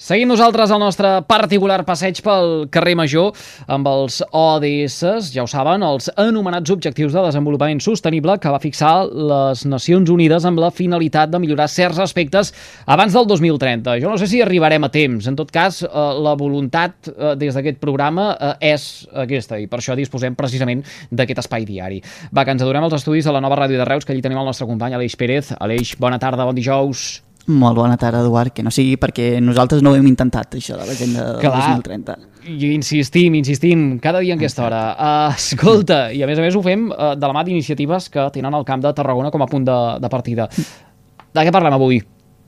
Seguim nosaltres el nostre particular passeig pel carrer Major amb els ODS, ja ho saben, els anomenats Objectius de Desenvolupament Sostenible que va fixar les Nacions Unides amb la finalitat de millorar certs aspectes abans del 2030. Jo no sé si arribarem a temps. En tot cas, eh, la voluntat eh, des d'aquest programa eh, és aquesta i per això disposem precisament d'aquest espai diari. Va, que ens adorem als estudis de la nova ràdio de Reus, que allí tenim el nostre company Aleix Pérez. Aleix, bona tarda, bon dijous. Molt bona tarda, Eduard, que no sigui perquè nosaltres no ho hem intentat, això de l'agenda del Clar. 2030. I insistim, insistim, cada dia en aquesta hora. Uh, escolta, i a més a més ho fem uh, de la mà d'iniciatives que tenen el Camp de Tarragona com a punt de, de partida. De què parlem avui?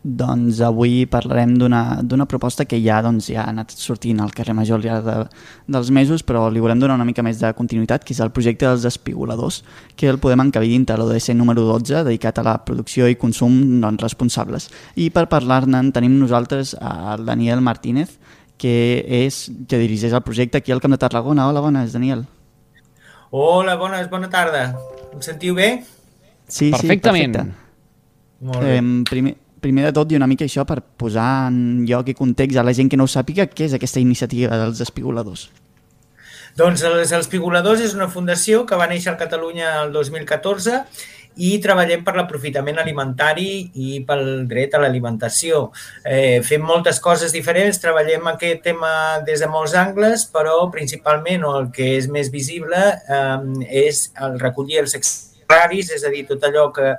Doncs avui parlarem d'una d'una proposta que ja, doncs, ja ha anat sortint al carrer Major al llarg de, dels mesos, però li volem donar una mica més de continuïtat, que és el projecte dels espigoladors, que el podem encabir dintre l'ODS número 12, dedicat a la producció i consum doncs, responsables. I per parlar-ne tenim nosaltres el Daniel Martínez, que, és, que dirigeix el projecte aquí al Camp de Tarragona. Hola, bones, Daniel. Hola, bones, bona tarda. Em sentiu bé? Sí, Perfectament. sí, perfecte. Molt bé. Eh, primer, primer de tot, i una mica això per posar en lloc i context a la gent que no ho sàpiga, què és aquesta iniciativa dels espigoladors? Doncs els, els Pigoladors és una fundació que va néixer a Catalunya el 2014 i treballem per l'aprofitament alimentari i pel dret a l'alimentació. Eh, fem moltes coses diferents, treballem aquest tema des de molts angles, però principalment o el que és més visible eh, és el recollir els excedents, és a dir, tot allò que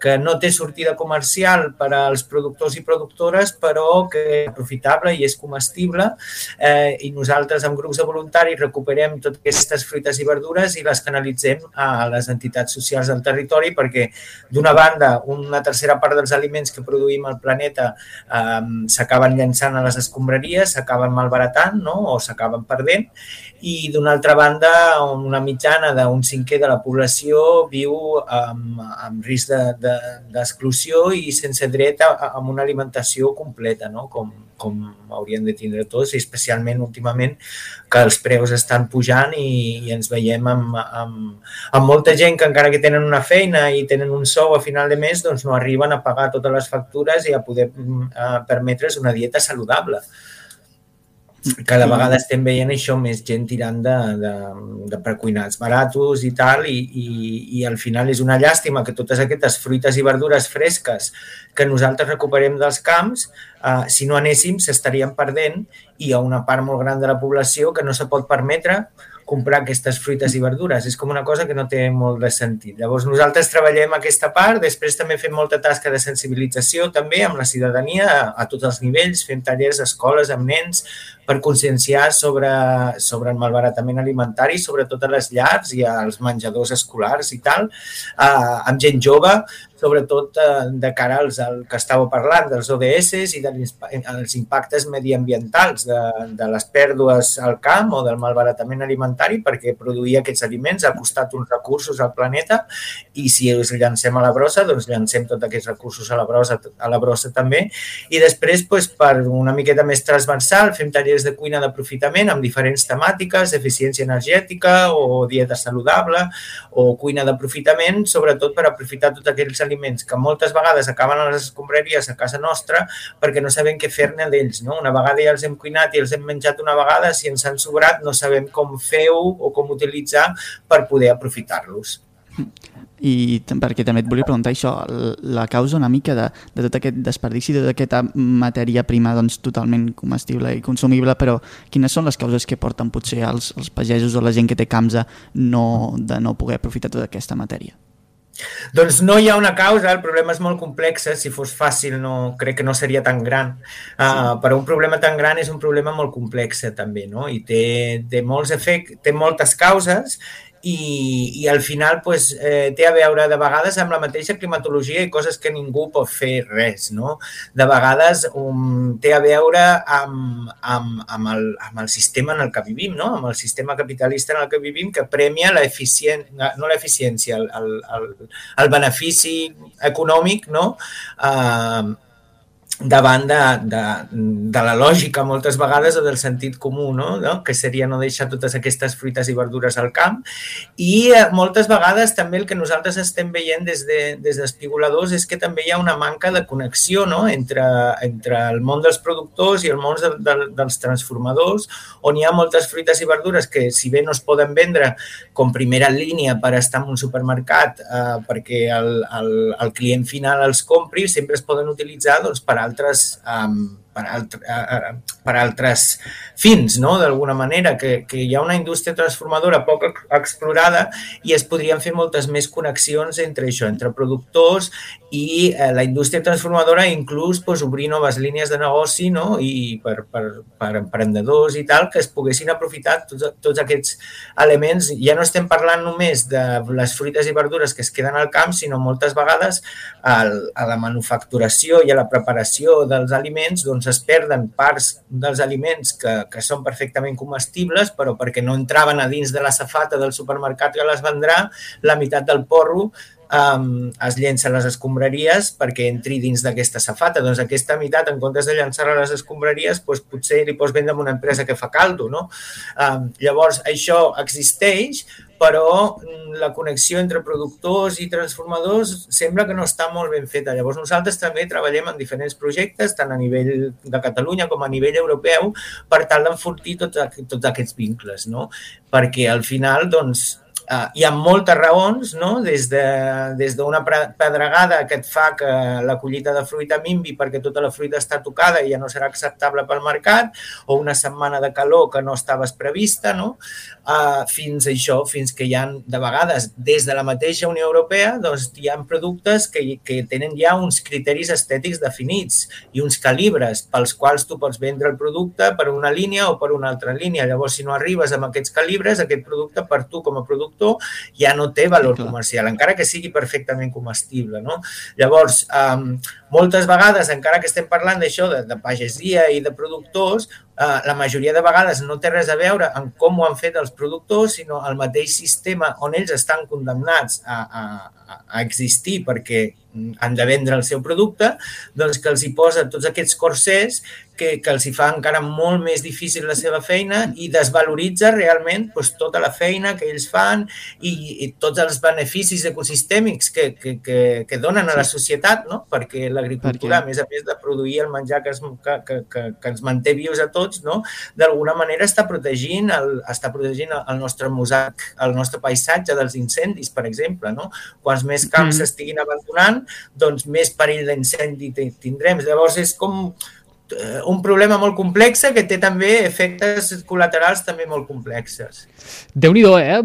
que no té sortida comercial per als productors i productores, però que és aprofitable i és comestible eh, i nosaltres amb grups de voluntaris recuperem totes aquestes fruites i verdures i les canalitzem a les entitats socials del territori perquè d'una banda una tercera part dels aliments que produïm al planeta eh, s'acaben llançant a les escombraries, s'acaben malbaratant no? o s'acaben perdent i d'una altra banda una mitjana d'un cinquè de la població viu amb, amb risc de, d'exclusió de, i sense dret a, a una alimentació completa, no? com, com haurien de tindre tots, i especialment últimament que els preus estan pujant i, i ens veiem amb, amb, amb molta gent que encara que tenen una feina i tenen un sou a final de mes, doncs no arriben a pagar totes les factures i a poder a permetre's una dieta saludable cada vegada estem veient això, més gent tirant de, de, de precuinats baratos i tal, i, i, i al final és una llàstima que totes aquestes fruites i verdures fresques que nosaltres recuperem dels camps, eh, si no anéssim, s'estarien perdent i hi ha una part molt gran de la població que no se pot permetre comprar aquestes fruites i verdures. És com una cosa que no té molt de sentit. Llavors, nosaltres treballem aquesta part, després també fem molta tasca de sensibilització també amb la ciutadania a, a tots els nivells, fem tallers a escoles amb nens per conscienciar sobre, sobre el malbaratament alimentari, sobretot a les llars i als menjadors escolars i tal, eh, amb gent jove, sobretot eh, de cara als al que estàveu parlant, dels ODS i dels impactes mediambientals de, de les pèrdues al camp o del malbaratament alimentari, perquè produir aquests aliments ha costat uns recursos al planeta i si els llancem a la brossa, doncs llancem tots aquests recursos a la brossa, a la brossa també. I després, doncs, per una miqueta més transversal, fem tallers de cuina d'aprofitament amb diferents temàtiques, eficiència energètica o dieta saludable o cuina d'aprofitament, sobretot per aprofitar tots aquells aliments que moltes vegades acaben a les escombraries a casa nostra perquè no sabem què fer-ne d'ells. No? Una vegada ja els hem cuinat i els hem menjat una vegada, si ens han sobrat no sabem com fer-ho o com utilitzar per poder aprofitar-los. I perquè també et volia preguntar això, la causa una mica de, de tot aquest desperdici, de tota aquesta matèria prima doncs, totalment comestible i consumible, però quines són les causes que porten potser els, els pagesos o la gent que té camps a no, de no poder aprofitar tota aquesta matèria? Doncs no hi ha una causa, el problema és molt complex, si fos fàcil no, crec que no seria tan gran, uh, sí. però un problema tan gran és un problema molt complex també, no? i té, té molts efectes, té moltes causes i, i al final pues, eh, té a veure de vegades amb la mateixa climatologia i coses que ningú pot fer res. No? De vegades um, té a veure amb, amb, amb, el, amb el sistema en el que vivim, no? amb el sistema capitalista en el que vivim que premia l'eficiència, no l'eficiència, el, el, el, el benefici econòmic no? Uh, davant de, de, de la lògica moltes vegades o del sentit comú, no? no? que seria no deixar totes aquestes fruites i verdures al camp. I eh, moltes vegades també el que nosaltres estem veient des d'espigoladors de, des és que també hi ha una manca de connexió no? entre, entre el món dels productors i el món de, de, dels transformadors, on hi ha moltes fruites i verdures que, si bé no es poden vendre com primera línia per estar en un supermercat eh, perquè el, el, el client final els compri, sempre es poden utilitzar doncs, per altres um, per, altre, per altres fins, no? d'alguna manera, que, que hi ha una indústria transformadora poc explorada i es podrien fer moltes més connexions entre això, entre productors i eh, la indústria transformadora, inclús pues, obrir noves línies de negoci no? i per, per, per emprenedors i tal, que es poguessin aprofitar tots, tots aquests elements. Ja no estem parlant només de les fruites i verdures que es queden al camp, sinó moltes vegades al, a la manufacturació i a la preparació dels aliments doncs, es perden parts dels aliments que, que són perfectament comestibles, però perquè no entraven a dins de la safata del supermercat que les vendrà, la meitat del porro um, es llença a les escombraries perquè entri dins d'aquesta safata. Doncs aquesta meitat, en comptes de llançar-la a les escombraries, doncs potser li pots vendre a una empresa que fa caldo. No? Um, llavors, això existeix, però mm, la connexió entre productors i transformadors sembla que no està molt ben feta. Llavors nosaltres també treballem en diferents projectes, tant a nivell de Catalunya com a nivell europeu, per tal d'enfortir tots, tots aquests vincles, no? perquè al final doncs, Uh, hi ha moltes raons, no? des d'una de, pedregada que et fa que la collita de fruita minvi perquè tota la fruita està tocada i ja no serà acceptable pel mercat, o una setmana de calor que no estaves prevista, no? Uh, fins a això, fins que hi ha, de vegades, des de la mateixa Unió Europea, doncs hi ha productes que, que tenen ja uns criteris estètics definits i uns calibres pels quals tu pots vendre el producte per una línia o per una altra línia. Llavors, si no arribes amb aquests calibres, aquest producte per tu com a producte productor ja no té valor sí, comercial, encara que sigui perfectament comestible. No? Llavors, um, moltes vegades, encara que estem parlant d'això, de, de pagesia i de productors, uh, la majoria de vegades no té res a veure amb com ho han fet els productors, sinó el mateix sistema on ells estan condemnats a, a, a existir perquè han de vendre el seu producte, doncs que els hi posa tots aquests corsers que, que els hi fa encara molt més difícil la seva feina i desvaloritza realment doncs, tota la feina que ells fan i, i tots els beneficis ecosistèmics que, que, que, que donen a la societat, no? perquè l'agricultura, a més a més de produir el menjar que, es, que, que, que, que ens manté vius a tots, no? d'alguna manera està protegint, el, està protegint el nostre mosaic, el nostre paisatge dels incendis, per exemple. No? Quants més camps s'estiguin mm. abandonant, doncs més perill d'incendi tindrem. Llavors és com un problema molt complex que té també efectes col·laterals també molt complexes. déu nhi eh?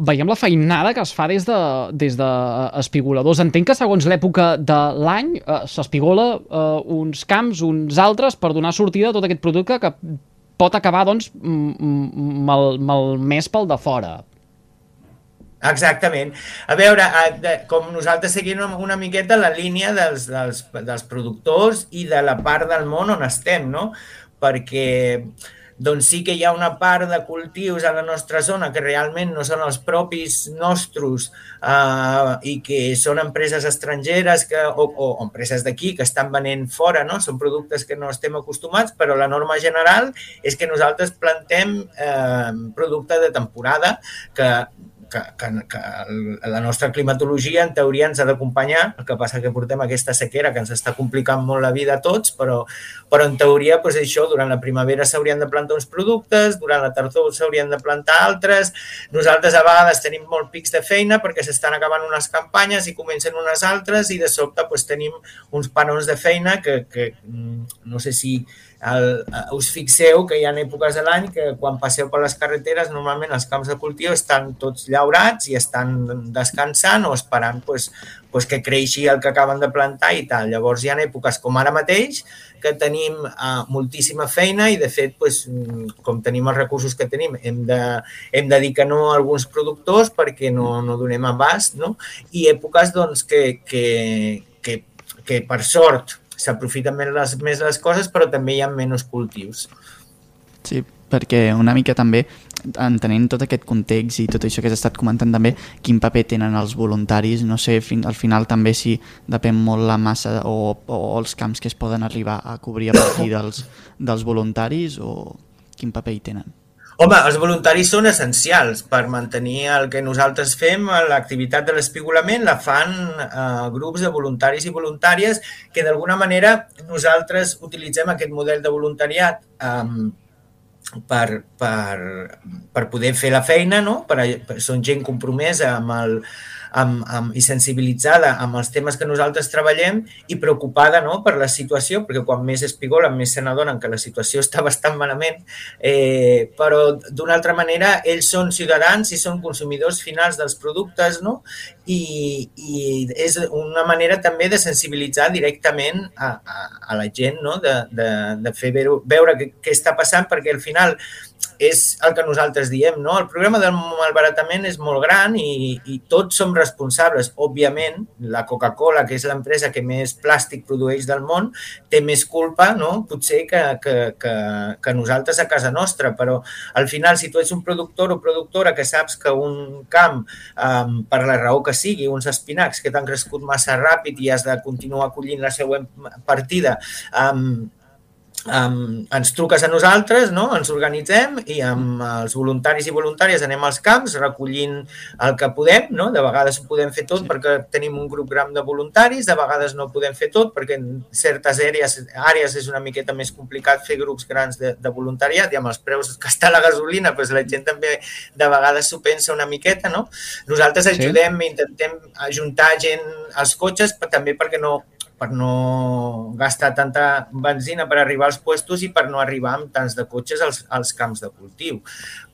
Veiem la feinada que es fa des de, des de espigoladors. Entenc que segons l'època de l'any eh, s'espigola eh, uns camps, uns altres, per donar sortida a tot aquest producte que pot acabar doncs, mal, malmès pel de fora. Exactament. A veure, com nosaltres seguim una miqueta la línia dels, dels, dels productors i de la part del món on estem, no? Perquè doncs sí que hi ha una part de cultius a la nostra zona que realment no són els propis nostres eh, i que són empreses estrangeres que, o, o empreses d'aquí que estan venent fora, no? són productes que no estem acostumats, però la norma general és que nosaltres plantem eh, producte de temporada que que, que, que la nostra climatologia en teoria ens ha d'acompanyar, el que passa que portem aquesta sequera que ens està complicant molt la vida a tots, però, però en teoria doncs això, durant la primavera s'haurien de plantar uns productes, durant la tardor s'haurien de plantar altres, nosaltres a vegades tenim molt pics de feina perquè s'estan acabant unes campanyes i comencen unes altres i de sobte doncs, tenim uns panons de feina que, que mm, no sé si el, us fixeu que hi ha èpoques de l'any que quan passeu per les carreteres normalment els camps de cultiu estan tots llaurats i estan descansant o esperant pues, pues que creixi el que acaben de plantar i tal. Llavors hi ha èpoques com ara mateix que tenim uh, moltíssima feina i de fet pues, com tenim els recursos que tenim hem de, hem de dir que no a alguns productors perquè no, no donem abast no? i èpoques doncs, que, que, que, que per sort s'aprofiten més les, més les coses, però també hi ha menys cultius. Sí, perquè una mica també entenent tot aquest context i tot això que has estat comentant també, quin paper tenen els voluntaris, no sé, fin, al final també si depèn molt la massa o, o els camps que es poden arribar a cobrir a partir dels, dels voluntaris o quin paper hi tenen. Home, els voluntaris són essencials per mantenir el que nosaltres fem, l'activitat de l'espigolament la fan eh, grups de voluntaris i voluntàries que d'alguna manera nosaltres utilitzem aquest model de voluntariat eh, per, per, per poder fer la feina, no? per, per, són gent compromesa amb el, amb, amb, i sensibilitzada amb els temes que nosaltres treballem i preocupada no, per la situació, perquè quan més espigolen més se n'adonen que la situació està bastant malament, eh, però d'una altra manera ells són ciutadans i són consumidors finals dels productes no? I, i és una manera també de sensibilitzar directament a, a, a la gent, no? de, de, de fer veure, veure què, què està passant, perquè al final és el que nosaltres diem, no? El problema del malbaratament és molt gran i, i tots som responsables. Òbviament, la Coca-Cola, que és l'empresa que més plàstic produeix del món, té més culpa, no? Potser que, que, que, que nosaltres a casa nostra, però al final, si tu ets un productor o productora que saps que un camp, um, per la raó que sigui, uns espinacs que t'han crescut massa ràpid i has de continuar collint la següent partida, um, um, ens truques a nosaltres, no? ens organitzem i amb els voluntaris i voluntàries anem als camps recollint el que podem, no? de vegades ho podem fer tot sí. perquè tenim un grup gran de voluntaris, de vegades no podem fer tot perquè en certes àrees, àrees és una miqueta més complicat fer grups grans de, de voluntariat i amb els preus que està la gasolina doncs la gent també de vegades s'ho pensa una miqueta, no? Nosaltres ajudem, sí. intentem ajuntar gent als cotxes també perquè no, per no gastar tanta benzina per arribar als puestos i per no arribar amb tants de cotxes als, als camps de cultiu.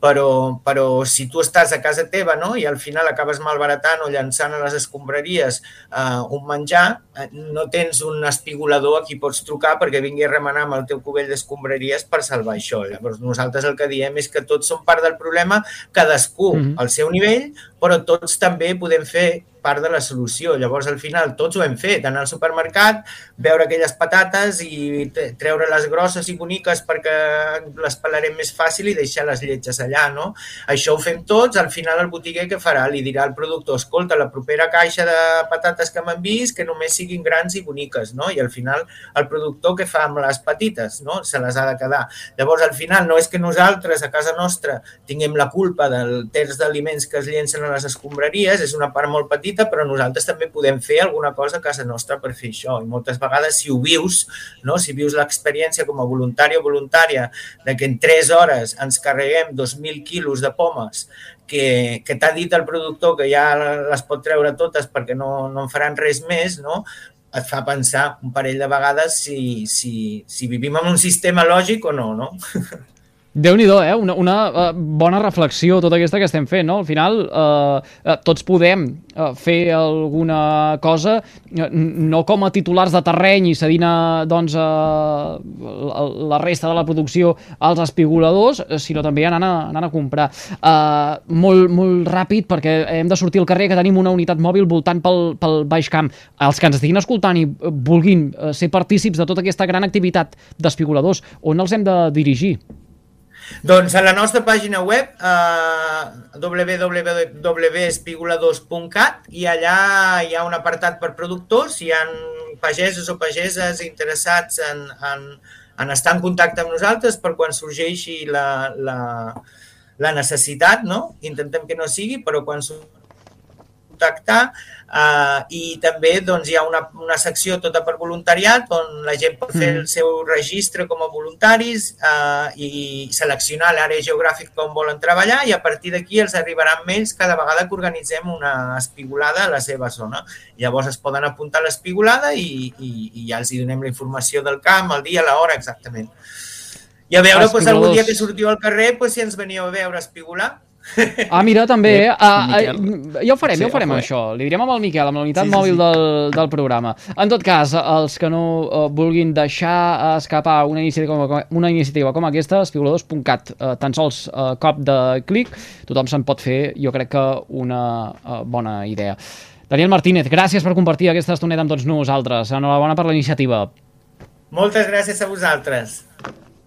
Però, però si tu estàs a casa teva no? i al final acabes malbaratant o llançant a les escombraries eh, un menjar, eh, no tens un espigolador a qui pots trucar perquè vingui a remenar amb el teu cubell d'escombraries per salvar això. Llavors nosaltres el que diem és que tots som part del problema, cadascú mm -hmm. al seu nivell, però tots també podem fer part de la solució. Llavors, al final, tots ho hem fet. Anar al supermercat, veure aquelles patates i treure les grosses i boniques perquè les pelarem més fàcil i deixar les lletges allà, no? Això ho fem tots. Al final, el botiguer què farà? Li dirà al productor, escolta, la propera caixa de patates que m'han vist, que només siguin grans i boniques, no? I al final, el productor què fa amb les petites? No? Se les ha de quedar. Llavors, al final, no és que nosaltres, a casa nostra, tinguem la culpa del terç d'aliments que es llencen a les escombraries, és una part molt petita petita, però nosaltres també podem fer alguna cosa a casa nostra per fer això. I moltes vegades, si ho vius, no? si vius l'experiència com a voluntari o voluntària de que en 3 hores ens carreguem 2.000 quilos de pomes que, que t'ha dit el productor que ja les pot treure totes perquè no, no en faran res més, no? et fa pensar un parell de vegades si, si, si vivim en un sistema lògic o no, no? déu nhi eh? Una, una uh, bona reflexió tota aquesta que estem fent, no? Al final, uh, uh, tots podem uh, fer alguna cosa, no com a titulars de terreny i cedint a, doncs, uh, la resta de la producció als espigoladors, sinó també anant a, anant a comprar. Uh, molt, molt ràpid, perquè hem de sortir al carrer, que tenim una unitat mòbil voltant pel, pel Baix Camp. Els que ens estiguin escoltant i vulguin ser partícips de tota aquesta gran activitat d'espigoladors, on els hem de dirigir? Doncs a la nostra pàgina web, eh, www.espigula2.cat, i allà hi ha un apartat per productors, hi ha pagesos o pageses interessats en, en, en estar en contacte amb nosaltres per quan sorgeixi la, la, la necessitat, no? Intentem que no sigui, però quan contactar eh, i també doncs, hi ha una, una secció tota per voluntariat on la gent pot fer mm. el seu registre com a voluntaris eh, i seleccionar l'àrea geogràfica on volen treballar i a partir d'aquí els arribaran mails cada vegada que organitzem una espigolada a la seva zona. Llavors es poden apuntar a l'espigolada i, i, i ja els hi donem la informació del camp, el dia, l'hora, exactament. I a veure, doncs, algun dia que sortiu al carrer, doncs, si ens veniu a veure espigolar, Ah, mira, també. Eh? Uh, uh, ja ho farem, sí, ja ho farem, això. Li direm amb el Miquel, amb la unitat sí, sí, mòbil sí. Del, del programa. En tot cas, els que no uh, vulguin deixar escapar una iniciativa com, una iniciativa com aquesta, espigoladors.cat, uh, tan sols uh, cop de clic, tothom se'n pot fer, jo crec que una uh, bona idea. Daniel Martínez, gràcies per compartir aquesta estoneta amb tots nosaltres. Enhorabona per la iniciativa. Moltes gràcies a vosaltres.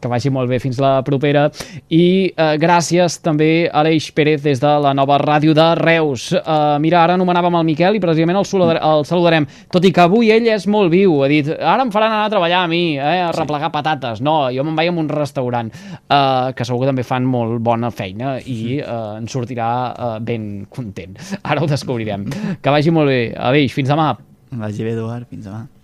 Que vagi molt bé fins la propera i eh, gràcies també a Aleix Pérez des de la nova ràdio de Reus. Eh, mira, ara anomenàvem el Miquel i precisament el, el saludarem, tot i que avui ell és molt viu, ha dit, ara em faran anar a treballar a mi, eh, a replegar patates. No, jo me'n vaig a un restaurant, eh, que segur que també fan molt bona feina i eh, ens sortirà eh, ben content. Ara ho descobrirem. Que vagi molt bé. Aleix, fins demà. Vagi bé, Eduard. Fins demà.